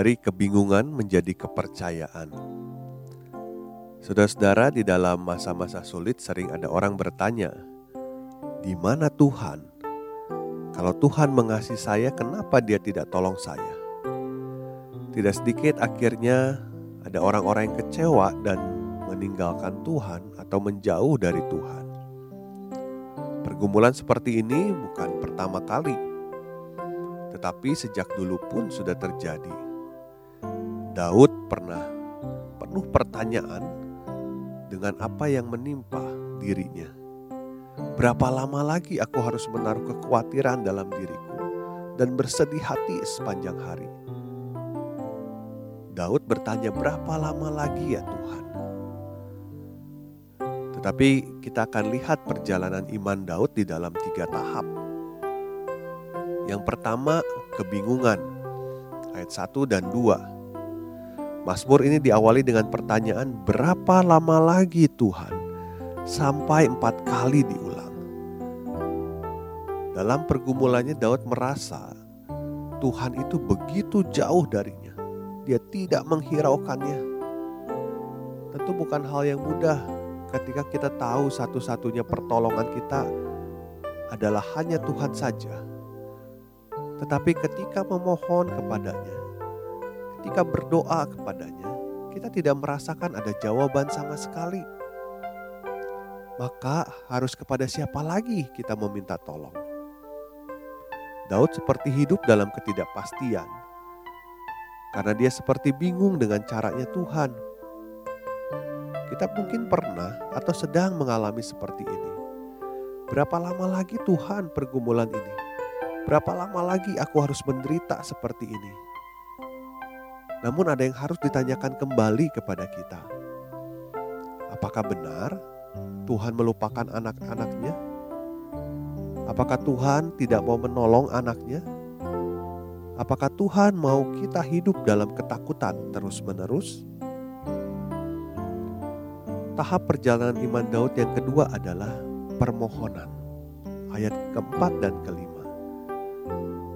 Dari kebingungan menjadi kepercayaan. Saudara-saudara, di dalam masa-masa sulit sering ada orang bertanya, "Di mana Tuhan? Kalau Tuhan mengasihi saya, kenapa Dia tidak tolong saya?" Tidak sedikit akhirnya ada orang-orang yang kecewa dan meninggalkan Tuhan atau menjauh dari Tuhan. Pergumulan seperti ini bukan pertama kali, tetapi sejak dulu pun sudah terjadi. Daud pernah penuh pertanyaan dengan apa yang menimpa dirinya. Berapa lama lagi aku harus menaruh kekhawatiran dalam diriku dan bersedih hati sepanjang hari? Daud bertanya, "Berapa lama lagi ya Tuhan?" Tetapi kita akan lihat perjalanan iman Daud di dalam tiga tahap. Yang pertama, kebingungan. Ayat 1 dan 2 Mazmur ini diawali dengan pertanyaan berapa lama lagi Tuhan sampai empat kali diulang. Dalam pergumulannya Daud merasa Tuhan itu begitu jauh darinya. Dia tidak menghiraukannya. Tentu bukan hal yang mudah ketika kita tahu satu-satunya pertolongan kita adalah hanya Tuhan saja. Tetapi ketika memohon kepadanya, ketika berdoa kepadanya, kita tidak merasakan ada jawaban sama sekali. Maka harus kepada siapa lagi kita meminta tolong? Daud seperti hidup dalam ketidakpastian. Karena dia seperti bingung dengan caranya Tuhan. Kita mungkin pernah atau sedang mengalami seperti ini. Berapa lama lagi Tuhan pergumulan ini? Berapa lama lagi aku harus menderita seperti ini? Namun ada yang harus ditanyakan kembali kepada kita. Apakah benar Tuhan melupakan anak-anaknya? Apakah Tuhan tidak mau menolong anaknya? Apakah Tuhan mau kita hidup dalam ketakutan terus-menerus? Tahap perjalanan iman Daud yang kedua adalah permohonan. Ayat keempat dan kelima.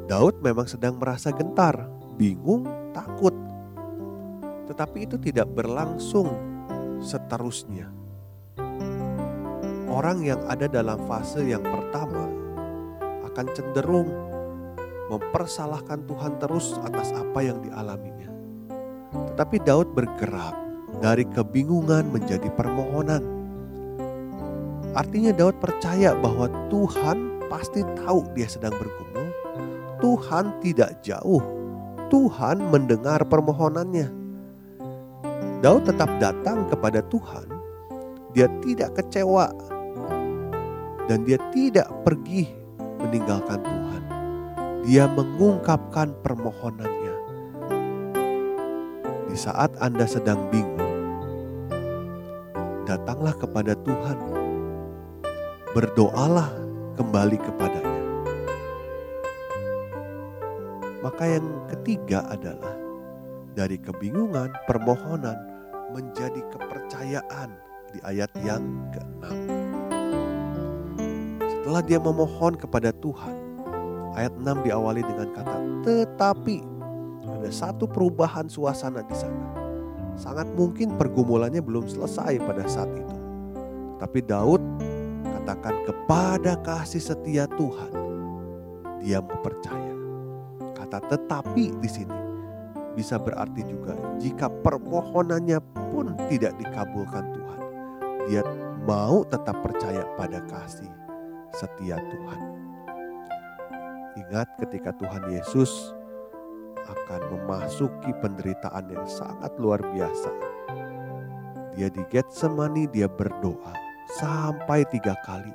Daud memang sedang merasa gentar, bingung, takut tetapi itu tidak berlangsung seterusnya. Orang yang ada dalam fase yang pertama akan cenderung mempersalahkan Tuhan terus atas apa yang dialaminya. Tetapi Daud bergerak dari kebingungan menjadi permohonan. Artinya Daud percaya bahwa Tuhan pasti tahu dia sedang bergumul. Tuhan tidak jauh. Tuhan mendengar permohonannya. Daud tetap datang kepada Tuhan, dia tidak kecewa dan dia tidak pergi meninggalkan Tuhan. Dia mengungkapkan permohonannya. Di saat Anda sedang bingung, datanglah kepada Tuhan. Berdoalah kembali kepadanya. Maka yang ketiga adalah dari kebingungan, permohonan, menjadi kepercayaan di ayat yang ke-6. Setelah dia memohon kepada Tuhan, ayat 6 diawali dengan kata tetapi ada satu perubahan suasana di sana. Sangat mungkin pergumulannya belum selesai pada saat itu. Tapi Daud katakan kepada kasih setia Tuhan, dia mau percaya. Kata tetapi di sini bisa berarti juga jika permohonannya pun tidak dikabulkan Tuhan. Dia mau tetap percaya pada kasih setia Tuhan. Ingat ketika Tuhan Yesus akan memasuki penderitaan yang sangat luar biasa. Dia di Getsemani dia berdoa sampai tiga kali.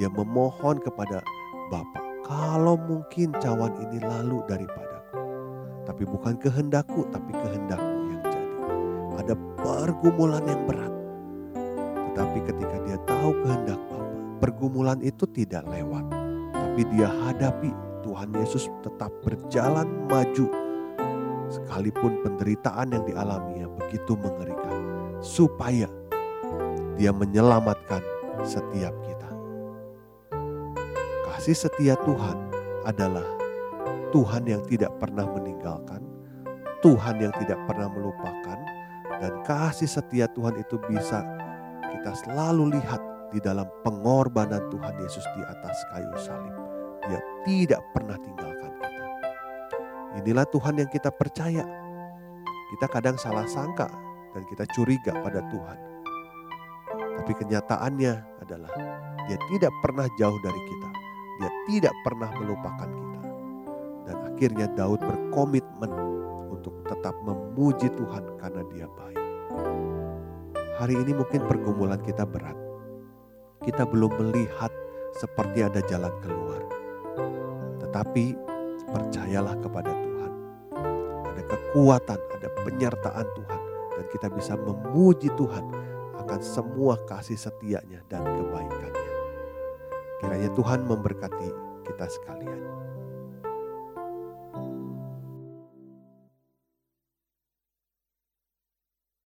Dia memohon kepada Bapa, kalau mungkin cawan ini lalu daripadaku. Tapi bukan kehendakku, tapi kehendakmu yang jadi. Ada pergumulan yang berat. Tetapi ketika dia tahu kehendak Bapa, pergumulan itu tidak lewat. Tapi dia hadapi Tuhan Yesus tetap berjalan maju. Sekalipun penderitaan yang dialaminya begitu mengerikan. Supaya dia menyelamatkan setiap kita. Kasih setia Tuhan adalah Tuhan yang tidak pernah meninggalkan, Tuhan yang tidak pernah melupakan, dan kasih setia Tuhan itu bisa kita selalu lihat di dalam pengorbanan Tuhan Yesus di atas kayu salib. Dia tidak pernah tinggalkan kita. Inilah Tuhan yang kita percaya. Kita kadang salah sangka dan kita curiga pada Tuhan. Tapi kenyataannya adalah dia tidak pernah jauh dari kita. Dia tidak pernah melupakan kita. Akhirnya Daud berkomitmen untuk tetap memuji Tuhan karena dia baik. Hari ini mungkin pergumulan kita berat. Kita belum melihat seperti ada jalan keluar. Tetapi percayalah kepada Tuhan. Ada kekuatan, ada penyertaan Tuhan. Dan kita bisa memuji Tuhan akan semua kasih setianya dan kebaikannya. Kiranya Tuhan memberkati kita sekalian.